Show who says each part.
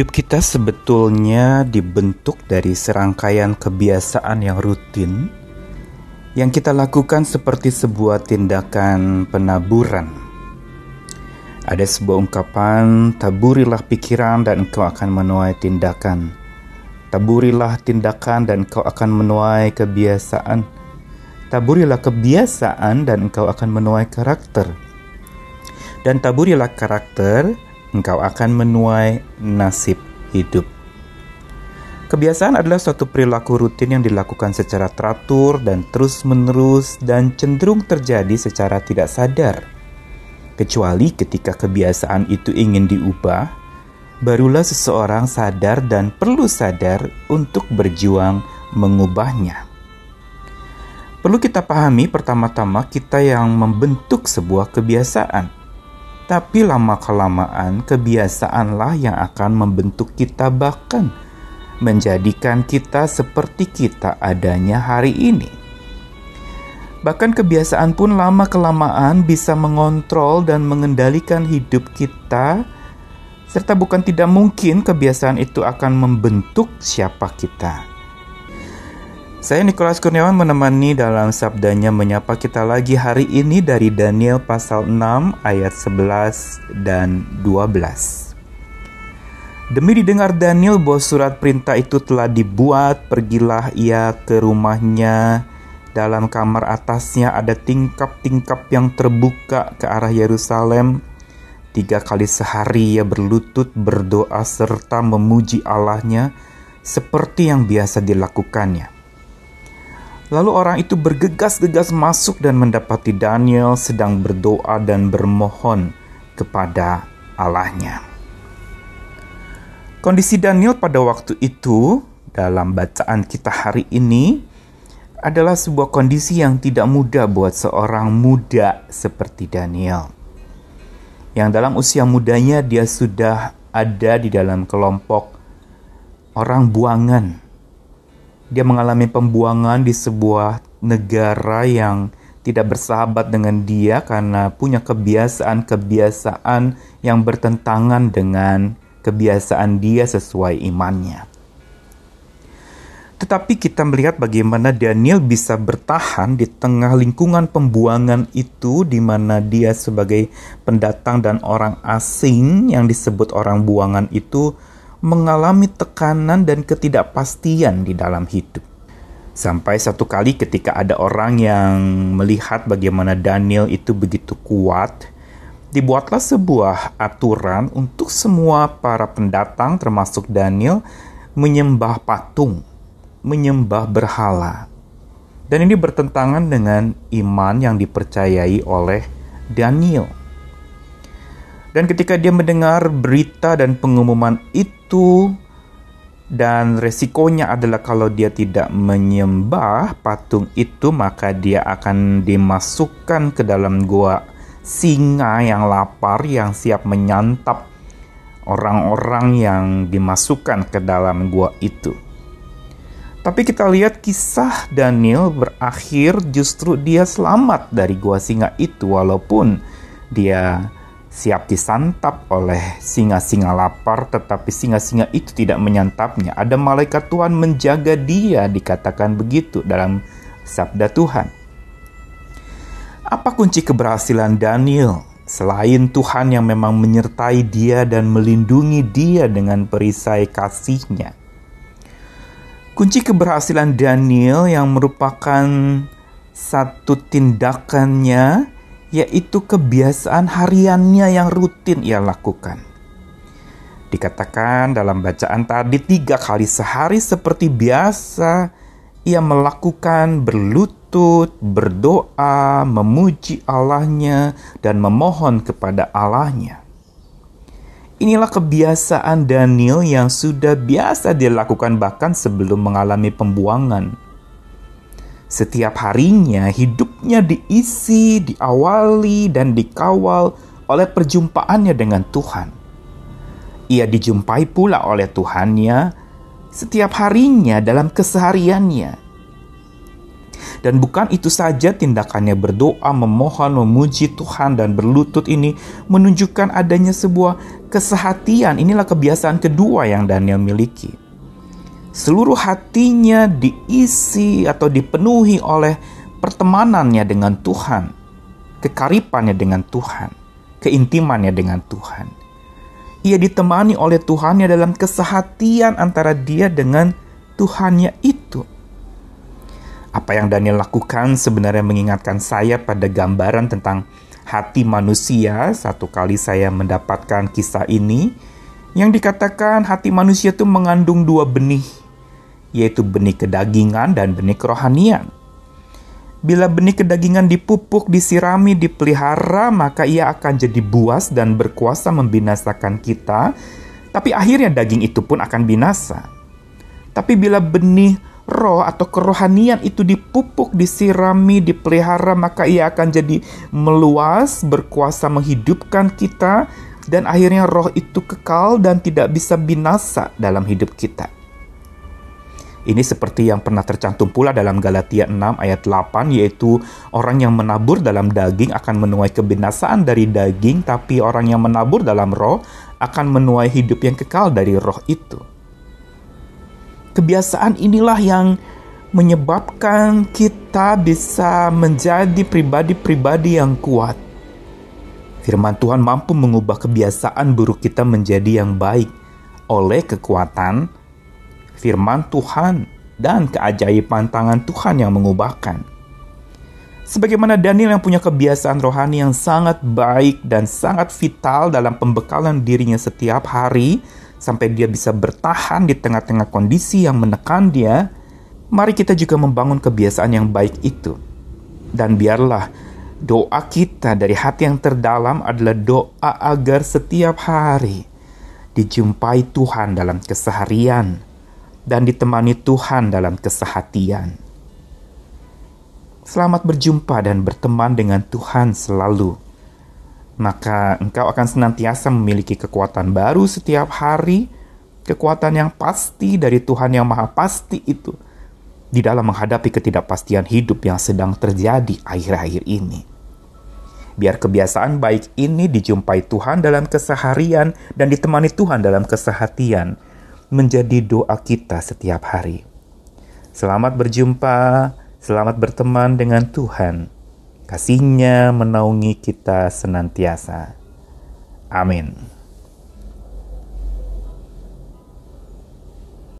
Speaker 1: Hidup kita sebetulnya dibentuk dari serangkaian kebiasaan yang rutin yang kita lakukan seperti sebuah tindakan penaburan. Ada sebuah ungkapan, taburilah pikiran dan engkau akan menuai tindakan. Taburilah tindakan dan engkau akan menuai kebiasaan. Taburilah kebiasaan dan engkau akan menuai karakter. Dan taburilah karakter engkau akan menuai nasib hidup. Kebiasaan adalah suatu perilaku rutin yang dilakukan secara teratur dan terus-menerus dan cenderung terjadi secara tidak sadar. Kecuali ketika kebiasaan itu ingin diubah, barulah seseorang sadar dan perlu sadar untuk berjuang mengubahnya. Perlu kita pahami pertama-tama kita yang membentuk sebuah kebiasaan tapi lama-kelamaan kebiasaanlah yang akan membentuk kita bahkan menjadikan kita seperti kita adanya hari ini. Bahkan kebiasaan pun lama-kelamaan bisa mengontrol dan mengendalikan hidup kita, serta bukan tidak mungkin kebiasaan itu akan membentuk siapa kita. Saya Nikolas Kurniawan menemani dalam sabdanya menyapa kita lagi hari ini dari Daniel pasal 6 ayat 11 dan 12. Demi didengar Daniel bahwa surat perintah itu telah dibuat, pergilah ia ke rumahnya. Dalam kamar atasnya ada tingkap-tingkap yang terbuka ke arah Yerusalem. Tiga kali sehari ia berlutut, berdoa, serta memuji Allahnya seperti yang biasa dilakukannya. Lalu orang itu bergegas-gegas masuk dan mendapati Daniel sedang berdoa dan bermohon kepada Allahnya. Kondisi Daniel pada waktu itu dalam bacaan kita hari ini adalah sebuah kondisi yang tidak mudah buat seorang muda seperti Daniel. Yang dalam usia mudanya dia sudah ada di dalam kelompok orang buangan dia mengalami pembuangan di sebuah negara yang tidak bersahabat dengan dia karena punya kebiasaan-kebiasaan yang bertentangan dengan kebiasaan dia sesuai imannya. Tetapi kita melihat bagaimana Daniel bisa bertahan di tengah lingkungan pembuangan itu di mana dia sebagai pendatang dan orang asing yang disebut orang buangan itu mengalami tekanan dan ketidakpastian di dalam hidup. Sampai satu kali ketika ada orang yang melihat bagaimana Daniel itu begitu kuat, dibuatlah sebuah aturan untuk semua para pendatang termasuk Daniel menyembah patung, menyembah berhala. Dan ini bertentangan dengan iman yang dipercayai oleh Daniel. Dan ketika dia mendengar berita dan pengumuman itu, dan resikonya adalah kalau dia tidak menyembah patung itu, maka dia akan dimasukkan ke dalam gua singa yang lapar, yang siap menyantap orang-orang yang dimasukkan ke dalam gua itu. Tapi kita lihat kisah Daniel berakhir justru dia selamat dari gua singa itu walaupun dia siap disantap oleh singa-singa lapar, tetapi singa-singa itu tidak menyantapnya. Ada malaikat Tuhan menjaga dia, dikatakan begitu dalam sabda Tuhan. Apa kunci keberhasilan Daniel selain Tuhan yang memang menyertai dia dan melindungi dia dengan perisai kasihnya? Kunci keberhasilan Daniel yang merupakan satu tindakannya yaitu kebiasaan hariannya yang rutin ia lakukan. Dikatakan dalam bacaan tadi tiga kali sehari seperti biasa ia melakukan berlutut, berdoa, memuji Allahnya, dan memohon kepada Allahnya. Inilah kebiasaan Daniel yang sudah biasa dilakukan bahkan sebelum mengalami pembuangan setiap harinya hidupnya diisi, diawali, dan dikawal oleh perjumpaannya dengan Tuhan. Ia dijumpai pula oleh Tuhannya setiap harinya dalam kesehariannya. Dan bukan itu saja tindakannya berdoa, memohon, memuji Tuhan dan berlutut ini menunjukkan adanya sebuah kesehatian inilah kebiasaan kedua yang Daniel miliki. Seluruh hatinya diisi atau dipenuhi oleh pertemanannya dengan Tuhan, kekaripannya dengan Tuhan, keintimannya dengan Tuhan. Ia ditemani oleh Tuhannya dalam kesehatian antara dia dengan Tuhannya itu. Apa yang Daniel lakukan sebenarnya mengingatkan saya pada gambaran tentang hati manusia. Satu kali saya mendapatkan kisah ini yang dikatakan hati manusia itu mengandung dua benih, yaitu benih kedagingan dan benih kerohanian. Bila benih kedagingan dipupuk, disirami, dipelihara, maka ia akan jadi buas dan berkuasa membinasakan kita. Tapi akhirnya daging itu pun akan binasa. Tapi bila benih roh atau kerohanian itu dipupuk, disirami, dipelihara, maka ia akan jadi meluas, berkuasa menghidupkan kita, dan akhirnya roh itu kekal dan tidak bisa binasa dalam hidup kita. Ini seperti yang pernah tercantum pula dalam Galatia 6 ayat 8 yaitu orang yang menabur dalam daging akan menuai kebinasaan dari daging tapi orang yang menabur dalam roh akan menuai hidup yang kekal dari roh itu. Kebiasaan inilah yang menyebabkan kita bisa menjadi pribadi-pribadi yang kuat. Firman Tuhan mampu mengubah kebiasaan buruk kita menjadi yang baik oleh kekuatan firman Tuhan dan keajaiban tangan Tuhan yang mengubahkan. Sebagaimana Daniel yang punya kebiasaan rohani yang sangat baik dan sangat vital dalam pembekalan dirinya setiap hari, sampai dia bisa bertahan di tengah-tengah kondisi yang menekan dia, mari kita juga membangun kebiasaan yang baik itu. Dan biarlah doa kita dari hati yang terdalam adalah doa agar setiap hari dijumpai Tuhan dalam keseharian dan ditemani Tuhan dalam kesehatian. Selamat berjumpa dan berteman dengan Tuhan selalu maka engkau akan senantiasa memiliki kekuatan baru setiap hari, kekuatan yang pasti dari Tuhan yang Maha Pasti itu di dalam menghadapi ketidakpastian hidup yang sedang terjadi akhir-akhir ini. Biar kebiasaan baik ini dijumpai Tuhan dalam keseharian dan ditemani Tuhan dalam kesehatian menjadi doa kita setiap hari. Selamat berjumpa, selamat berteman dengan Tuhan kasihnya menaungi kita senantiasa. Amin.